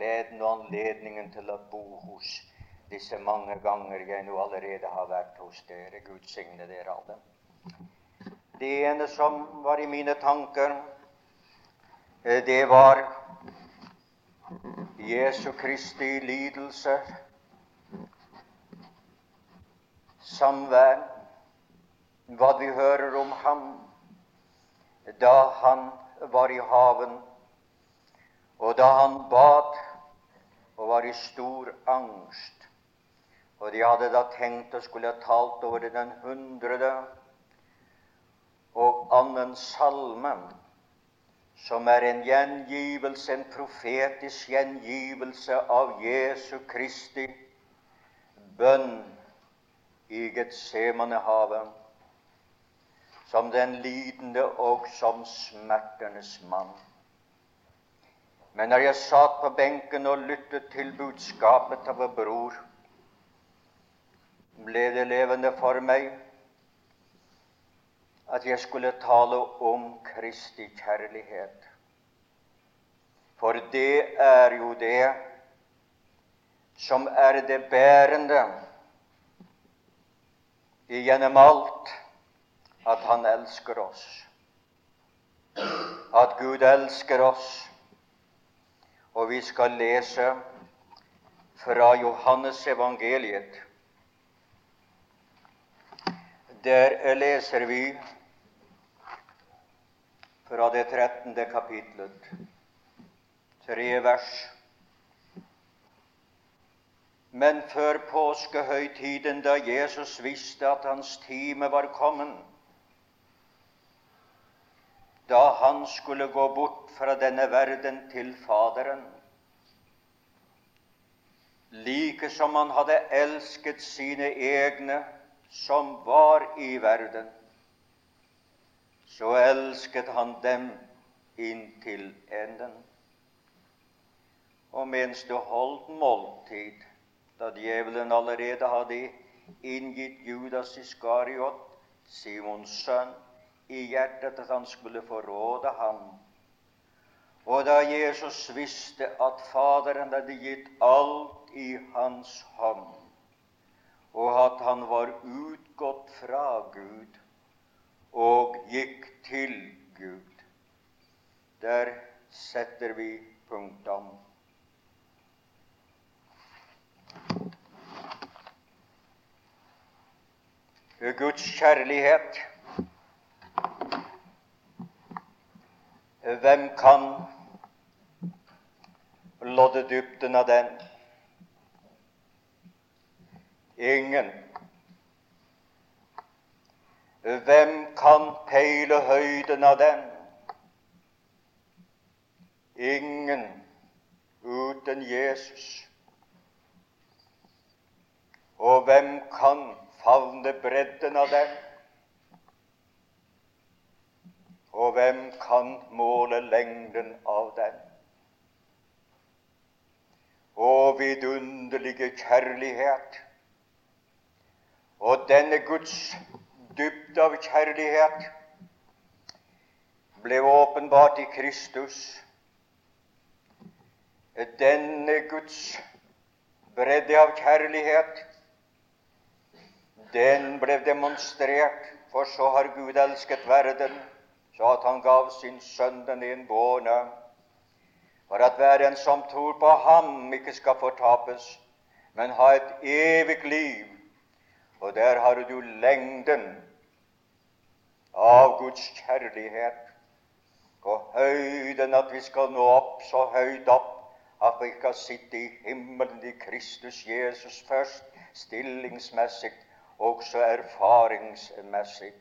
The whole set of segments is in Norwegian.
gleden og anledningen til å bo hos disse mange ganger jeg nå allerede har vært hos dere. Gud signe dere alle. Det ene som var i mine tanker, eh, det var Jesu Kristi lidelse, samvær, hva vi hører om ham da han var i haven, og da han bad og var i stor angst. Og de hadde da tenkt å skulle ha talt over den hundrede og annen salme, som er en gjengivelse, en profetisk gjengivelse av Jesu Kristi bønn i Getsemanehavet, som den lidende og som smertenes mann. Men når jeg satt på benken og lyttet til budskapet av vår bror, ble det levende for meg at jeg skulle tale om Kristi kjærlighet. For det er jo det som er det bærende igjennom alt, at Han elsker oss. At Gud elsker oss. Og vi skal lese fra Johannes evangeliet. Der leser vi fra det 13. kapitlet, tre vers. Men før påskehøytiden, da Jesus visste at hans time var kommet, da han skulle gå bort fra denne verden til Faderen, like som han hadde elsket sine egne som var i verden, så elsket han dem inntil enden. Og mens det holdt måltid, da djevelen allerede hadde inngitt Judas Iskariot, Simons sønn, i hjertet at han skulle forråde ham, og da Jesus visste at Faderen hadde gitt alt i hans hånd, og at han var utgått fra Gud, og gikk til Gud. Der setter vi punktum. Guds kjærlighet Hvem kan lodde dybden av den? Ingen. Hvem kan peile høyden av den? Ingen uten Jesus. Og hvem kan favne bredden av den? Og hvem kan måle lengden av den? Å, vidunderlige kjærlighet! Og denne Guds dybde av kjærlighet ble åpenbart i Kristus. Denne Guds bredde av kjærlighet, den ble demonstrert, for så har Gud elsket verden, så at han gav sin sønn den enbårne, for at hver en som tror på ham, ikke skal fortapes, men ha et evig liv. Og der har du lengden av Guds kjærlighet og høyden at vi skal nå opp så høyt opp at vi kan sitte i himmelen i Kristus Jesus først, stillingsmessig, også erfaringsmessig.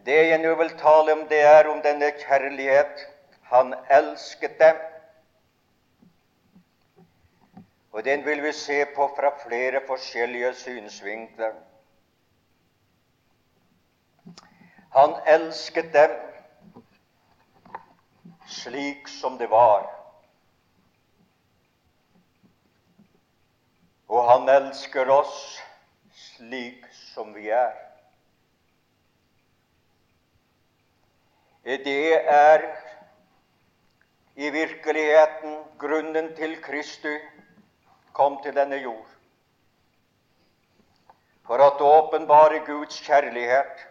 Det jeg nå vil tale om, det er om denne kjærlighet. Han elsket dem. Og den vil vi se på fra flere forskjellige synsvinkler. Han elsket dem slik som det var. Og han elsker oss slik som vi er. Det er i virkeligheten grunnen til Kristi kom til denne jord. For at åpenbare Guds kjærlighet,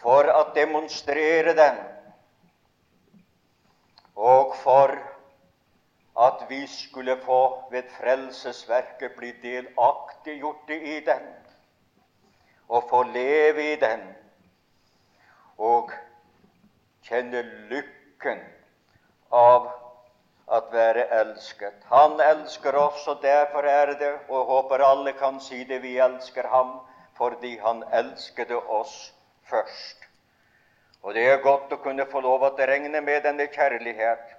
for at demonstrere den, og for at vi skulle få ved frelsesverket bli delaktiggjorte i den, og få leve i den, og kjenne lykken av at være elsket. Han elsker oss, og derfor er det, og håper alle kan si det, vi elsker ham fordi han elsket oss først. Og det er godt å kunne få lov å regne med denne kjærlighet,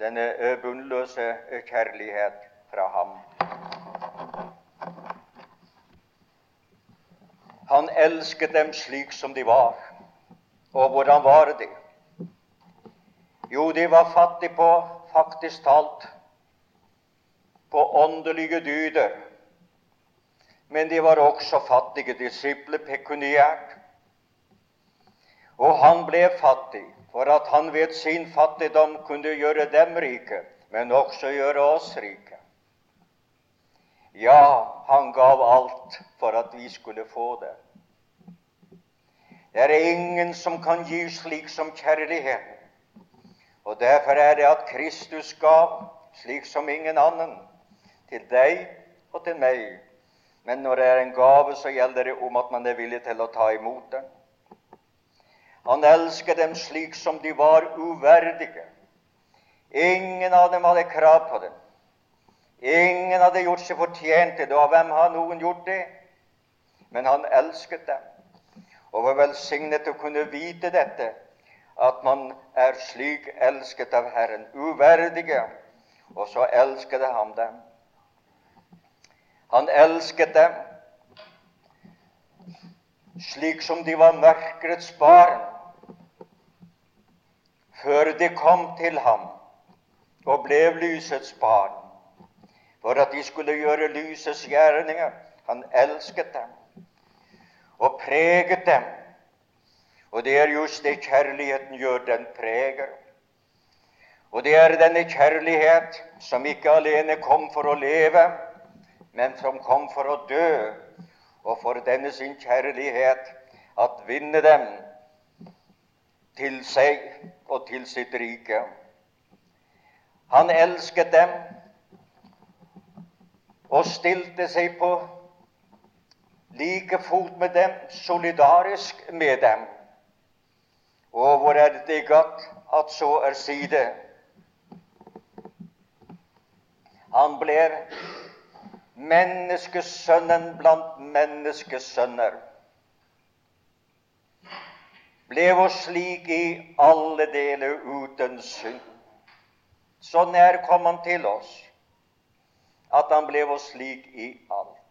denne bunnløse kjærlighet fra ham. Han elsket dem slik som de var. Og hvordan var de? Jo, de var fattige på, faktisk talt, på åndelige dyder. Men de var også fattige disipler pekuniært. Og han ble fattig for at han ved sin fattigdom kunne gjøre dem rike, men også gjøre oss rike. Ja, han gav alt for at vi skulle få det. Det er ingen som kan gi slik som kjærligheten. Og derfor er det at Kristus gav slik som ingen annen, til deg og til meg. Men når det er en gave, så gjelder det om at man er villig til å ta imot den. Han elsket dem slik som de var uverdige. Ingen av dem hadde krav på dem. Ingen hadde gjort seg fortjent til det. Og hvem har noen gjort det? Men han elsket dem og var velsignet å kunne vite dette, at man er slik elsket av Herren. Uverdige, og så elsket han dem. Han elsket dem slik som de var mørkerets barn, før de kom til ham og ble lysets barn, for at de skulle gjøre lysets gjerninger. Han elsket dem og preget dem. Og det er just det kjærligheten gjør. Den preger. Og det er denne kjærlighet som ikke alene kom for å leve, men som kom for å dø, og for denne sin kjærlighet at vinne dem til seg og til sitt rike. Han elsket dem og stilte seg på like fot med dem, solidarisk med dem. Og hvor er det godt at så er side. Han ble menneskesønnen blant menneskesønner. Ble oss slik i alle deler uten synd. Så nær kom han til oss at han ble oss slik i alt.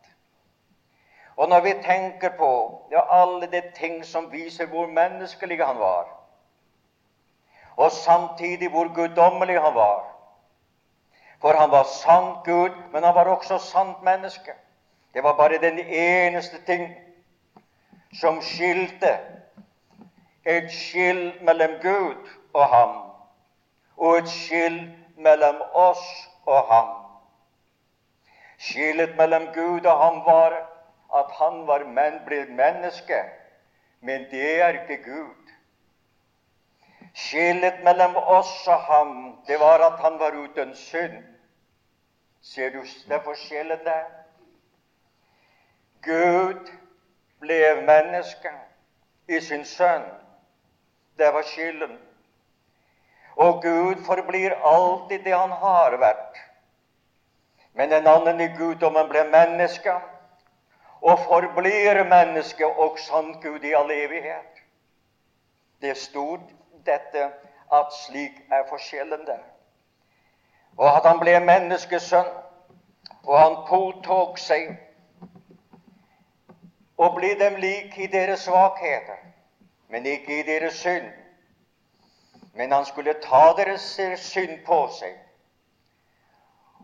Og når vi tenker på ja, alle de ting som viser hvor menneskelig han var, og samtidig hvor guddommelig han var For han var sant Gud, men han var også sant menneske. Det var bare den eneste ting som skilte et skill mellom Gud og ham, og et skill mellom oss og ham. Skillet mellom Gud og ham var at han var men, blitt menneske, men det er ikke Gud. Skillet mellom oss og ham, det var at han var uten synd. Ser du det forskjellen der? Gud ble menneske i sin sønn. Det var skylden. Og Gud forblir alltid det han har vært. Men en annen i guddommen ble menneske og forblir menneske og sann Gud i all evighet. Det stod dette at slik er forskjellen der. Og at han ble menneskesønn, og han påtok seg å bli dem lik i deres svakheter, men ikke i deres synd. Men han skulle ta deres synd på seg.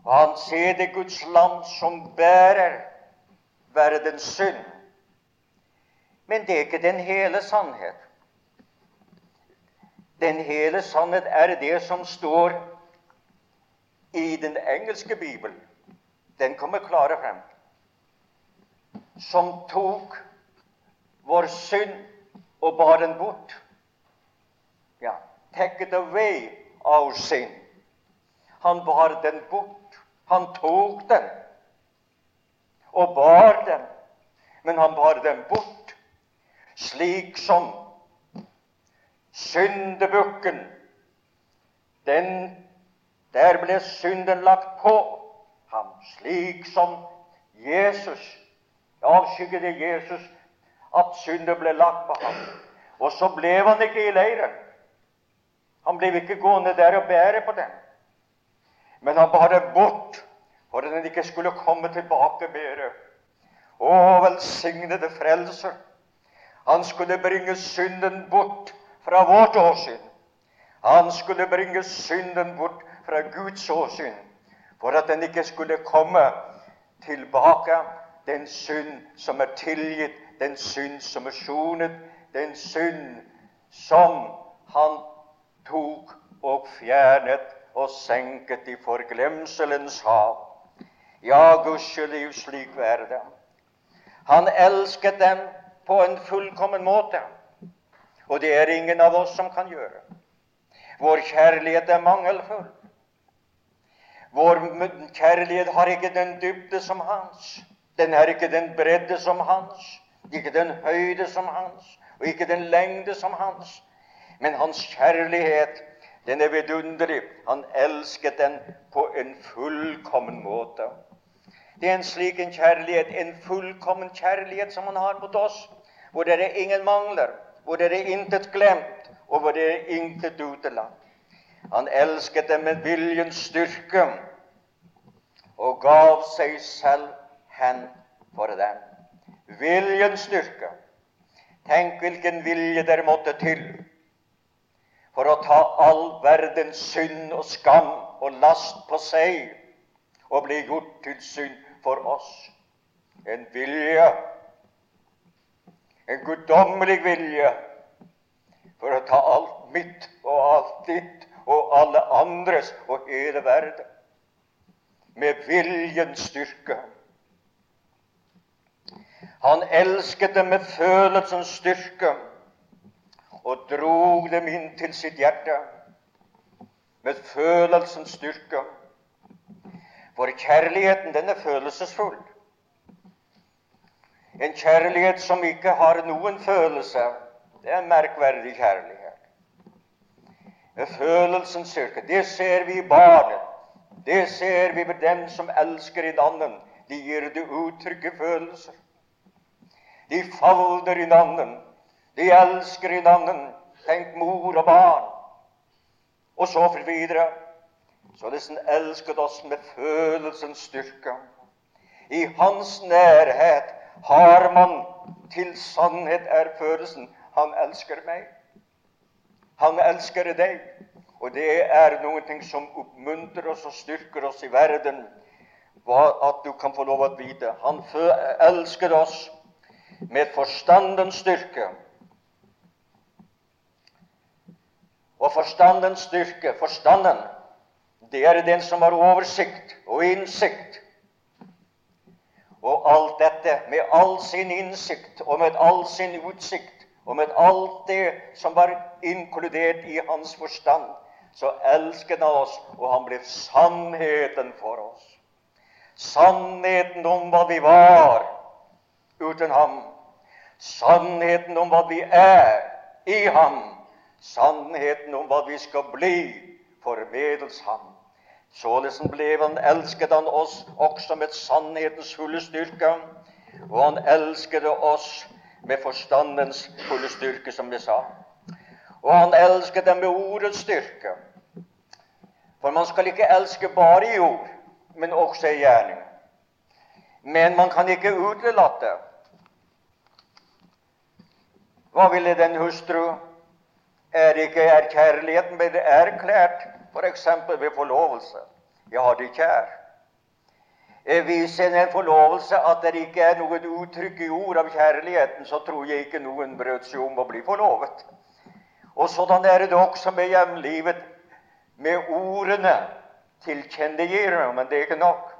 Og han ser det Guds land som bærer verdens synd. Men det er ikke den hele sannhet. Den hele sannhet er det som står i den engelske bibelen. Den kommer klare frem. Som tok vår synd og bar den bort. Ja, take it away our sin. Han bar den bort. Han tok den og bar dem, Men han bar dem bort, slik som syndebukken den Der ble synden lagt på ham, slik som Jesus avskyggede Jesus at synden ble lagt på ham. Og så ble han ikke i leiren. Han ble ikke gående der og bære på den. Men han bar den bort for at den ikke skulle komme tilbake bedre. Å, velsignede frelser! Han skulle bringe synden bort fra vårt åsyn. Han skulle bringe synden bort fra Guds åsyn, for at den ikke skulle komme tilbake, den synd som er tilgitt, den synd som er sonet, den synd som han tok og fjernet og senket i forglemselens hav. Ja, gudskjelov, slik være det. Han elsket dem på en fullkommen måte, og det er ingen av oss som kan gjøre. Vår kjærlighet er mangelfull. Vår kjærlighet har ikke den dybde som hans. Den har ikke den bredde som hans, ikke den høyde som hans, og ikke den lengde som hans. Men hans kjærlighet, den er vidunderlig. Han elsket den på en fullkommen måte. Det er en slik en kjærlighet, en fullkommen kjærlighet som han har mot oss, hvor det er ingen mangler, hvor det er intet glemt, og hvor det er intet utelatt. Han elsket dem med viljens styrke og gav seg selv hen for dem. Viljens styrke. Tenk hvilken vilje der måtte til for å ta all verdens synd og skam og last på seg og bli gjort til synd for oss. En vilje, en guddommelig vilje, for å ta alt mitt og alt ditt og alle andres og hele verden. Med viljens styrke. Han elsket dem med følelsens styrke og drog dem inn til sitt hjerte med følelsens styrke. For kjærligheten, den er følelsesfull. En kjærlighet som ikke har noen følelse, det er en merkverdig kjærlighet Følelsen styrke. Det ser vi i barnet. Det ser vi ved dem som elsker i nannen. De gir det utrygge følelser. De falder i nannen. De elsker i nannen. Tenk mor og barn. Og så for videre. Således han elsket oss med følelsens styrke. I hans nærhet har man til sannhet er følelsen han elsker meg. Han elsker deg. Og det er noe som oppmuntrer oss og styrker oss i verden. At du kan få lov å vite. Han elsker oss med forstandens styrke. Og forstandens styrke, forstanden, det er den som har oversikt og innsikt. Og alt dette, med all sin innsikt og med all sin utsikt, og med alt det som var inkludert i hans forstand, så elsket han oss, og han ble sannheten for oss. Sannheten om hva vi var uten ham. Sannheten om hva vi er i ham. Sannheten om hva vi skal bli formedels ham. Således ble han elsket han oss også med sannhetens fulle styrke, og han elsket oss med forstandens fulle styrke, som det sa. Og han elsket dem med ordets styrke. For man skal ikke elske bare i ord, men også i gjerning. Men man kan ikke utelate. Hva ville den hustru? Er ikke er kjærligheten blitt erklært, f.eks. ved forlovelse? Jeg har det kjær viser en forlovelse at det ikke er noe uttrykk i ord av kjærligheten, så tror jeg ikke noen brød seg om å bli forlovet. Og sådan er det også med hjemlivet, med ordene tilkjennegir men det er ikke nok.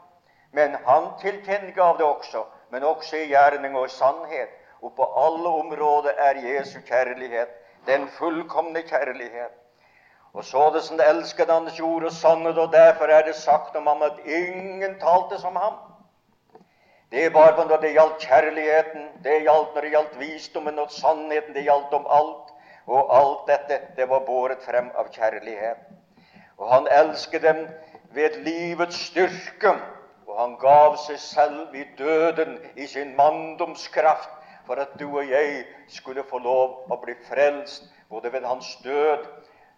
Men han tilkjennegav det også, men også i gjerning og sannhet. Og på alle områder er Jesu kjærlighet den fullkomne kjærlighet. Og så det som elsket hans jord og sannhet, og derfor er det sagt om ham at ingen talte som ham. Det var når det gjaldt kjærligheten, det gjaldt når det gjaldt visdommen og sannheten, det gjaldt om alt. Og alt dette, det var båret frem av kjærlighet. Og han elsket dem ved livets styrke, og han gav seg selv i døden i sin manndomskraft for at du og jeg skulle få lov å bli frelst både ved hans død,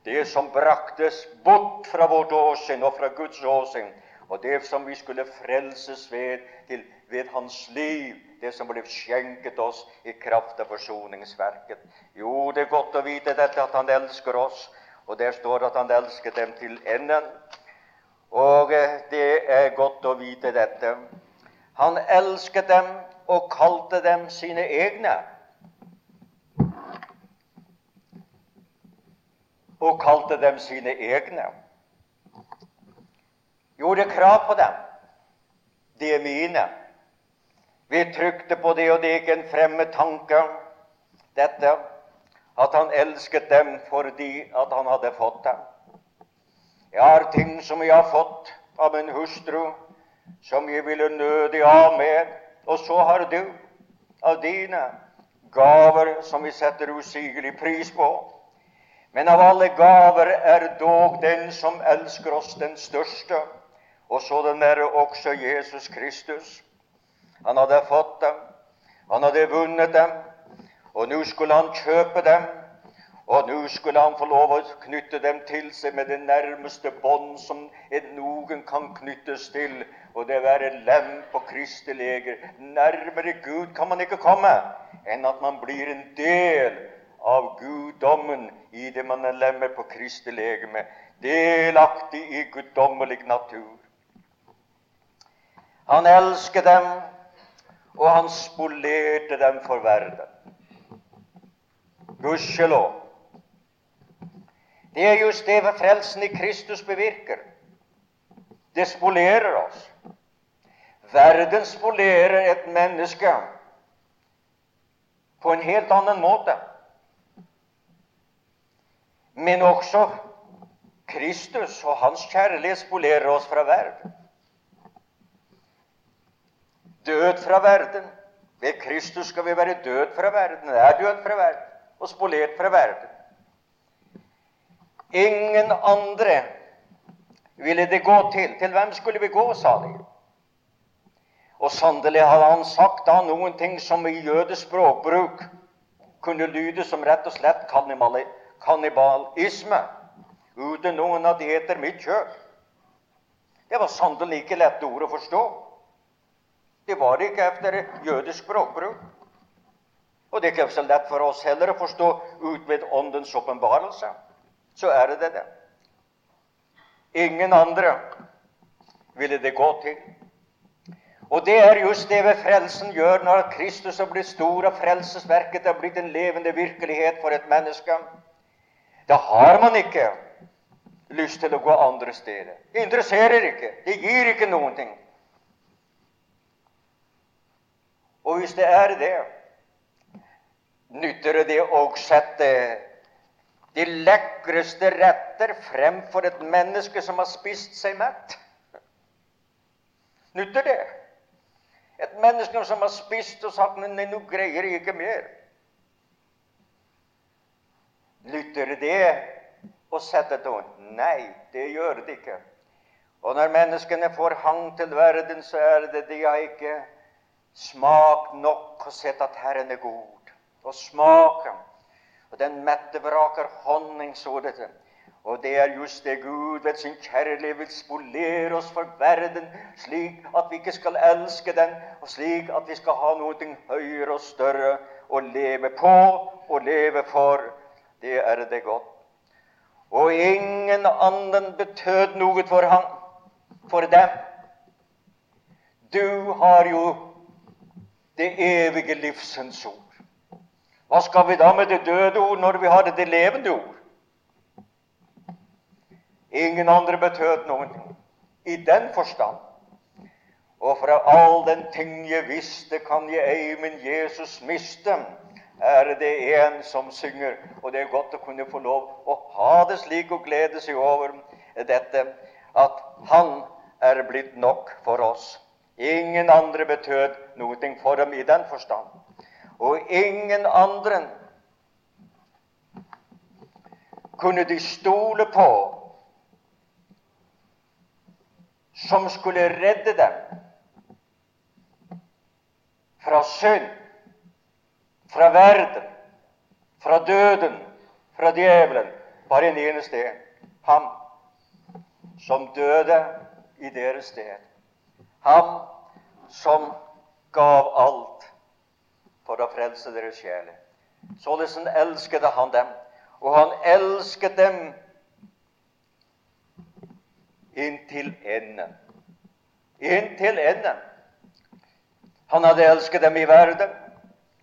det som braktes bort fra vårt åsyn og fra Guds åsyn, og det som vi skulle frelses ved, til, ved hans liv, det som ble skjenket oss i kraft av forsoningsverket. Jo, det er godt å vite dette, at han elsker oss, og der står at han elsker dem til enden. Og eh, det er godt å vite dette. Han elsket dem og kalte dem sine egne. Og kalte dem sine egne. Gjorde krav på dem. De er mine. Vi trykte på det, og det gikk en fremmed tanke, dette, at han elsket dem fordi at han hadde fått dem. Jeg har ting som jeg har fått av min hustru, som jeg ville nødig av med. Og så har du av dine gaver som vi setter usigelig pris på. Men av alle gaver er dog den som elsker oss, den største. Og så den er også Jesus Kristus. Han hadde fått dem, han hadde vunnet dem, og nå skulle han kjøpe dem. Og nå skulle han få lov å knytte dem til seg med det nærmeste bånd som noen kan knyttes til, og det være lem på Kristi leger. Nærmere Gud kan man ikke komme enn at man blir en del av guddommen i det man er lemmer på Kristi legeme, delaktig i guddommelig natur. Han elsket dem, og han spolerte dem for verden. Gudskjelov. Det er just det frelsen i Kristus bevirker. Det spolerer oss. Verden spolerer et menneske på en helt annen måte. Men også Kristus og hans kjærlighet spolerer oss fra verden. Død fra verden. Ved Kristus skal vi være død fra verden. Det er død fra verden og spolert fra verden. Ingen andre ville det gå til. Til hvem skulle vi gå, sa de. Og sannelig hadde han sagt da noen ting som i jødisk språkbruk kunne lyde som rett og slett kannibalisme. Uten noen av de etter mitt kjøp. Det var sannelig ikke lette ord å forstå. Det var ikke etter jødisk språkbruk. Og det er ikke så lett for oss heller å forstå ut ved Åndens åpenbarelse så er det det. Ingen andre ville det gå til. Og det er just det ved frelsen gjør når Kristus har blitt stor og frelsesverket har blitt en levende virkelighet for et menneske. Da har man ikke lyst til å gå andre steder. Det interesserer ikke. Det gir ikke noen ting. Og hvis det er det, nytter det å sette de lekreste retter fremfor et menneske som har spist seg mett. Nytter det? Et menneske som har spist og sagt nei, nå greier jeg ikke mer. Nytter det å sette noe? Nei, det gjør det ikke. Og når menneskene får hang til verden, så er det de har ikke smakt nok og sett at Herren er god. Og smaken og den mette vraker honning, så dette. Og det er just det Gud ved sin kjærlighet vil spolere oss for verden, slik at vi ikke skal elske den, og slik at vi skal ha noe høyere og større å leve på og leve for. Det er det godt. Og ingen annen betød noe for ham, for dem. Du har jo det evige livsens ord. Hva skal vi da med det døde ord når vi har det levende ord? Ingen andre betød noen i den forstand. Og fra all den ting jeg visste, kan jeg ei min Jesus miste. Er det en som synger, og det er godt å kunne få lov å ha det slik og glede seg over dette, at Han er blitt nok for oss. Ingen andre betød noe for dem i den forstand. Og ingen andre kunne de stole på som skulle redde dem fra synd, fra verden, fra døden, fra djevelen. Bare en eneste en. Ham som døde i deres sted. Ham som gav alt for å frelse deres sjeler. Således elsket han dem, og han elsket dem inntil enden. Inntil enden. Han hadde elsket dem i verden,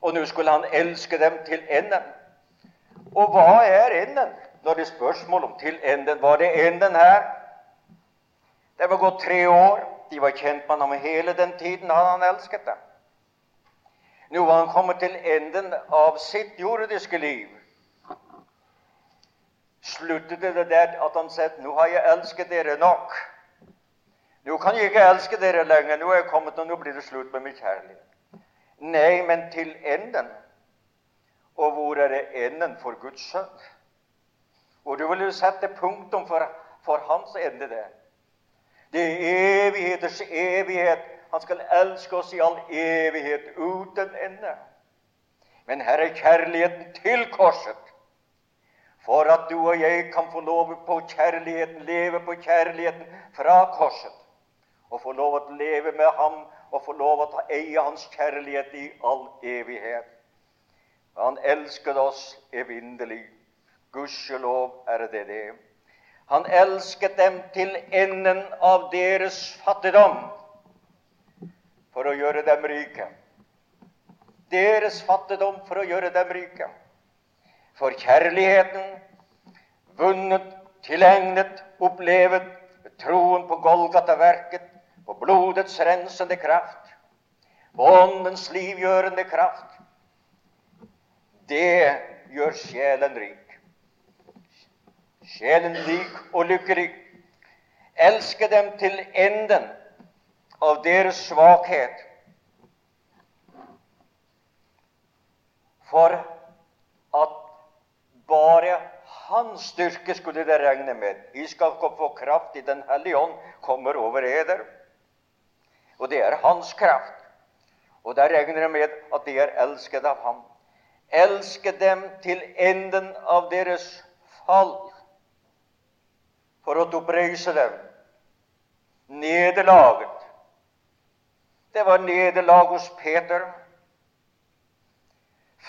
og nå skulle han elske dem til enden. Og hva er enden? Det er spørsmål om til enden, var det enden her? Det var gått tre år. De var kjent med ham hele den tiden hadde han elsket dem. Nå var han kommet til enden av sitt jordiske liv sluttet det der at han sa nå har jeg elsket dere nok. Nå kan jeg ikke elske dere lenger. Nå er jeg kommet, og nå blir det slutt med min kjærlighet. Nei, men til enden. Og hvor er det enden for Guds sønn? Hvor du vil jo sette punktum for, for hans ende der. Det er evigheters evighet. Han skal elske oss i all evighet uten ende. Men her er kjærligheten til korset for at du og jeg kan få lov på kjærligheten, leve på kjærligheten fra korset. Og få lov å leve med ham og få lov å ta eie hans kjærlighet i all evighet. Han elsket oss evinnelig. Gudskjelov er det det. Han elsket dem til enden av deres fattigdom for å gjøre dem rike. Deres fattigdom for å gjøre dem rike for kjærligheten, vunnet, tilegnet, opplevet troen på Golgata-verket, på blodets rensende kraft, på åndens livgjørende kraft. Det gjør sjelen rik. Sjelen rik og lykkelig. Elske dem til enden av deres svakhet. For at bare hans styrke skulle det regne med. Vi skal få kraft i Den hellige ånd kommer over eder. Og det er hans kraft. Og der regner jeg med at de er elsket av ham. Elske dem til enden av deres fall, for å oppreise dem. Nederlaget. Det var nederlag hos Peter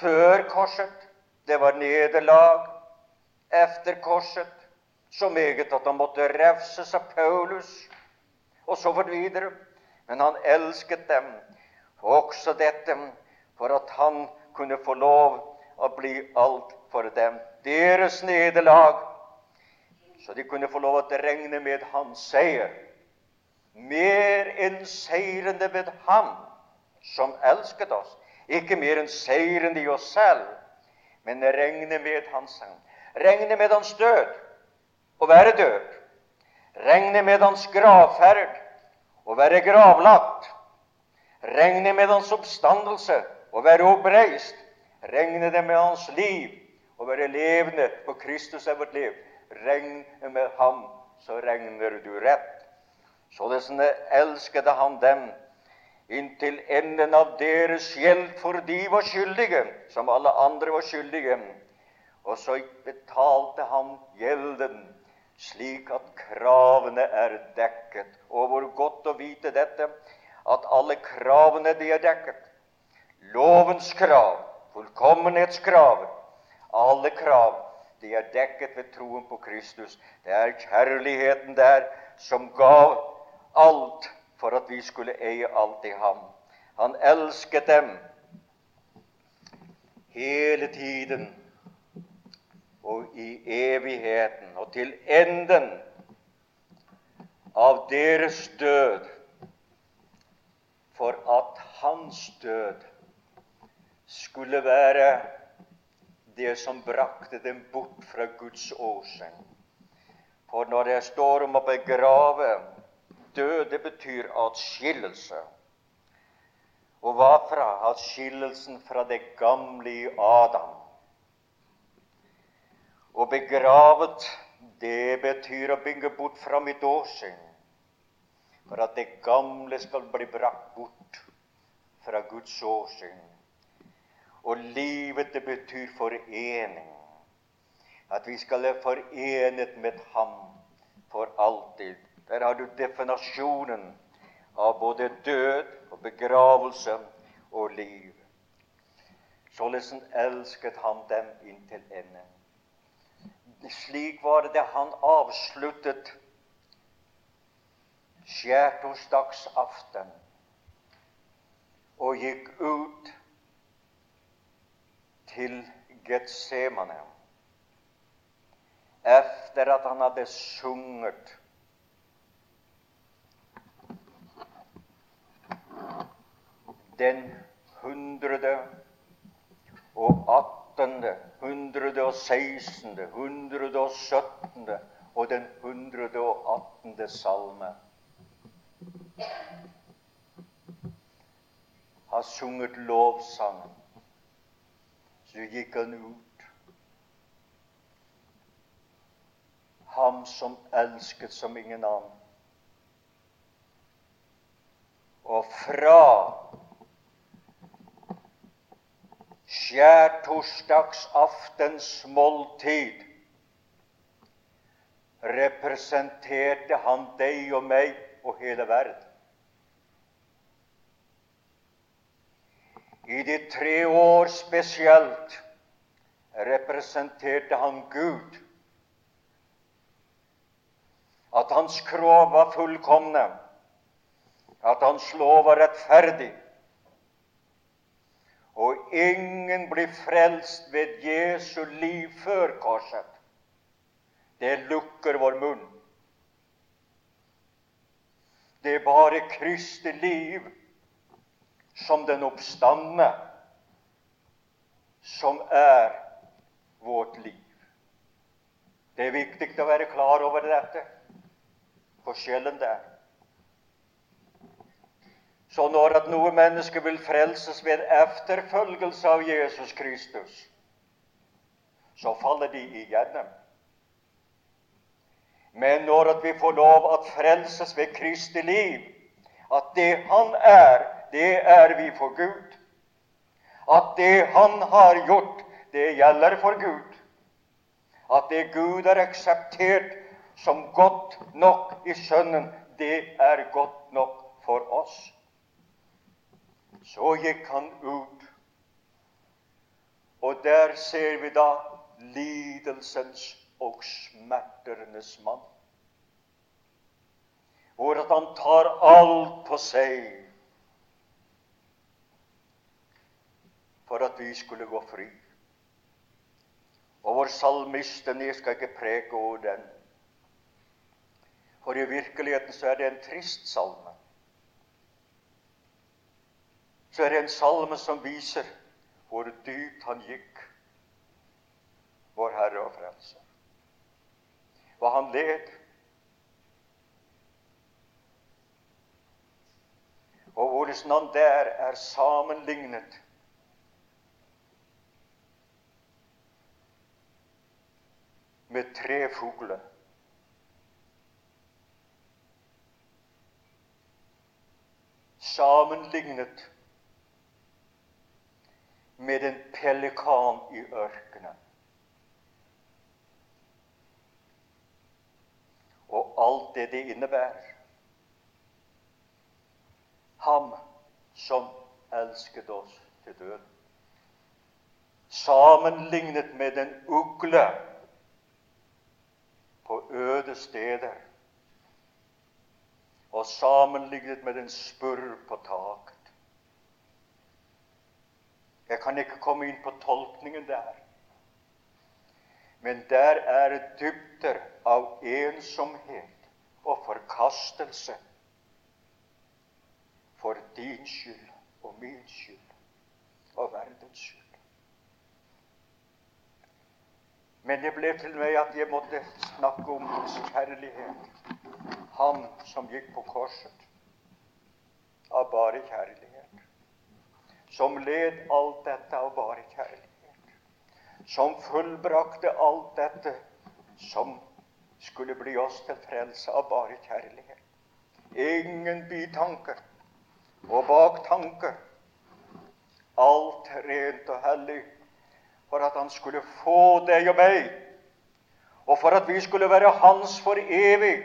før korset. Det var nederlag efter korset, så meget at han måtte refses av Paulus, og så videre. Men han elsket dem, også dette, for at han kunne få lov å bli alt for dem. Deres nederlag, så de kunne få lov å regne med hans seier. Mer enn seirende ved ham som elsket oss. Ikke mer enn seirende i oss selv, men regne med hans sang. Regne med hans død og være død. Regne med hans gravferd og være gravlagt. Regne med hans oppstandelse og være oppreist. Regne det med hans liv og være levende, for Kristus er vårt liv. Regne med ham, så regner du rett. Således elsket han dem inntil enden av deres gjeld, for de var skyldige, som alle andre var skyldige. Og så betalte han gjelden, slik at kravene er dekket. Og hvor godt å vite dette, at alle kravene de er dekket. Lovens krav, fullkommenhetskravet, alle krav, de er dekket ved troen på Kristus. Det er kjærligheten der som gav alt for at vi skulle eie alt i ham. Han elsket dem hele tiden og i evigheten og til enden av deres død, for at hans død skulle være det som brakte dem bort fra Guds åsen. For når det står om å begrave død, det betyr atskillelse. Og hva fra? Atskillelsen fra det gamle i Adam. Og begravet, det betyr å bygge bort fra mitt åsyn. For at det gamle skal bli brakt bort fra Guds åsyn. Og livet, det betyr forening. At vi skal være forenet med Ham for alltid. Der har du definasjonen av både død og begravelse og liv. Således elsket han dem inntil enden. Slik var det han avsluttet skjærtorsdagsaften og gikk ut til Getsemane. Etter at han hadde sunget. Den hundrede og atten 116., 117. og den 118. salme. Har sunget lovsangen. Så gikk han ut. Ham som elsket som ingen annen. Og fra skjærtorsdagsaftens måltid representerte han deg og meg og hele verden. I de tre år spesielt representerte han Gud at hans krav var fullkomne, at hans lov var rettferdig. Og ingen blir frelst ved Jesu liv før korset. Det lukker vår munn. Det er bare Kristi liv som den oppstandende som er vårt liv. Det er viktig å være klar over dette forskjellen der. Så når at noe menneske vil frelses ved efterfølgelse av Jesus Kristus, så faller de igjennom. Men når at vi får lov at frelses ved Kristi liv, at det Han er, det er vi for Gud. At det Han har gjort, det gjelder for Gud. At det Gud har akseptert som godt nok i Sønnen, det er godt nok for oss. Så gikk han ut, og der ser vi da lidelsens og smerternes mann. Hvor at han tar alt på seg for at vi skulle gå fri. Og vår salmisten, jeg skal ikke preke over den, for i virkeligheten så er det en trist salme. Så er det en salme som viser hvor dypt han gikk, vår Herre og Frelser. Hva han led. Og hvordan han der er sammenlignet med tre fugler. sammenlignet med en pelikan i ørkenen. Og alt det det innebærer. Ham som elsket oss til døden. Sammenlignet med en ugle på øde steder og sammenlignet med en spurv på taket. Jeg kan ikke komme inn på tolkningen der. Men der er dybder av ensomhet og forkastelse for din skyld og min skyld og verdens skyld. Men det ble til meg at jeg måtte snakke om Hans kjærlighet. Han som gikk på korset av bare kjærlighet. Som led alt dette av bare kjærlighet. Som fullbrakte alt dette som skulle bli oss til frelse av bare kjærlighet. Ingen bitanker og baktanker. Alt rent og hellig for at han skulle få deg og meg, og for at vi skulle være hans for evig,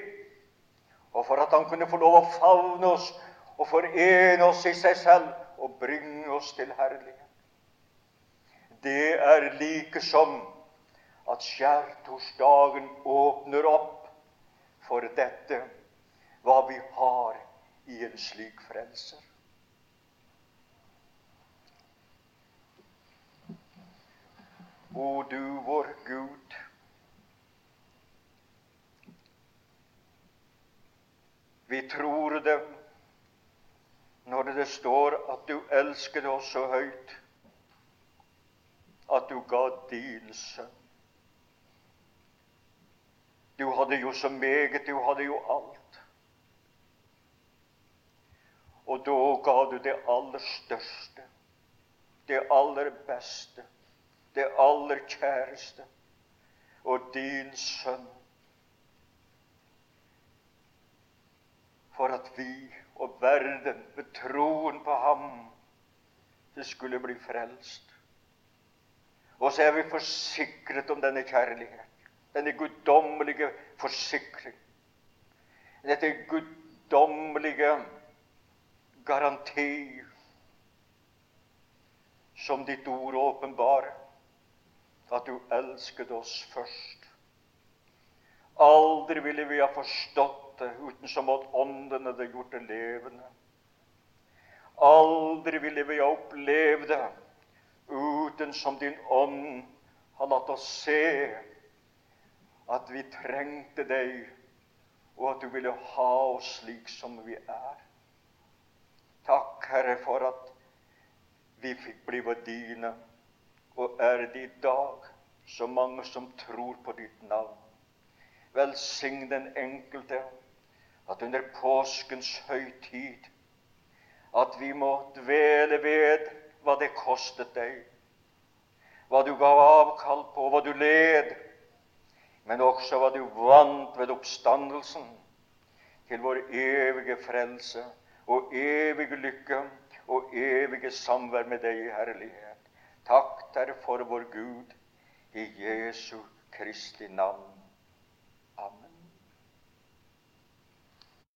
og for at han kunne få lov å favne oss og forene oss i seg selv og bringe oss til herlighet. Det er like som at skjærtorsdagen åpner opp for dette, hva vi har i en slik frelser. O du vår Gud. Vi tror det når det står at du elsket oss så høyt at du ga din sønn. Du hadde jo så meget, du hadde jo alt. Og da ga du det aller største, det aller beste det aller kjæreste og din sønn. For at vi og verden ved troen på ham det skulle bli frelst. Og så er vi forsikret om denne kjærlighet, denne guddommelige forsikring. Dette guddommelige garanti som ditt ord åpenbarer at du elsket oss først. Aldri ville vi ha forstått det uten som at Ånden hadde gjort det levende. Aldri ville vi ha opplevd det uten som din ånd har latt oss se at vi trengte deg, og at du ville ha oss slik som vi er. Takk, Herre, for at vi fikk blive dine og er det i dag så mange som tror på ditt navn. Velsign den enkelte at under påskens høytid at vi må dvele ved hva det kostet deg, hva du gav avkall på, hva du led, men også hva du vant ved oppstandelsen til vår evige frelse og evige lykke og evige samvær med deg i herlighet. Takk derfor, vår Gud i Jesu Kristi navn.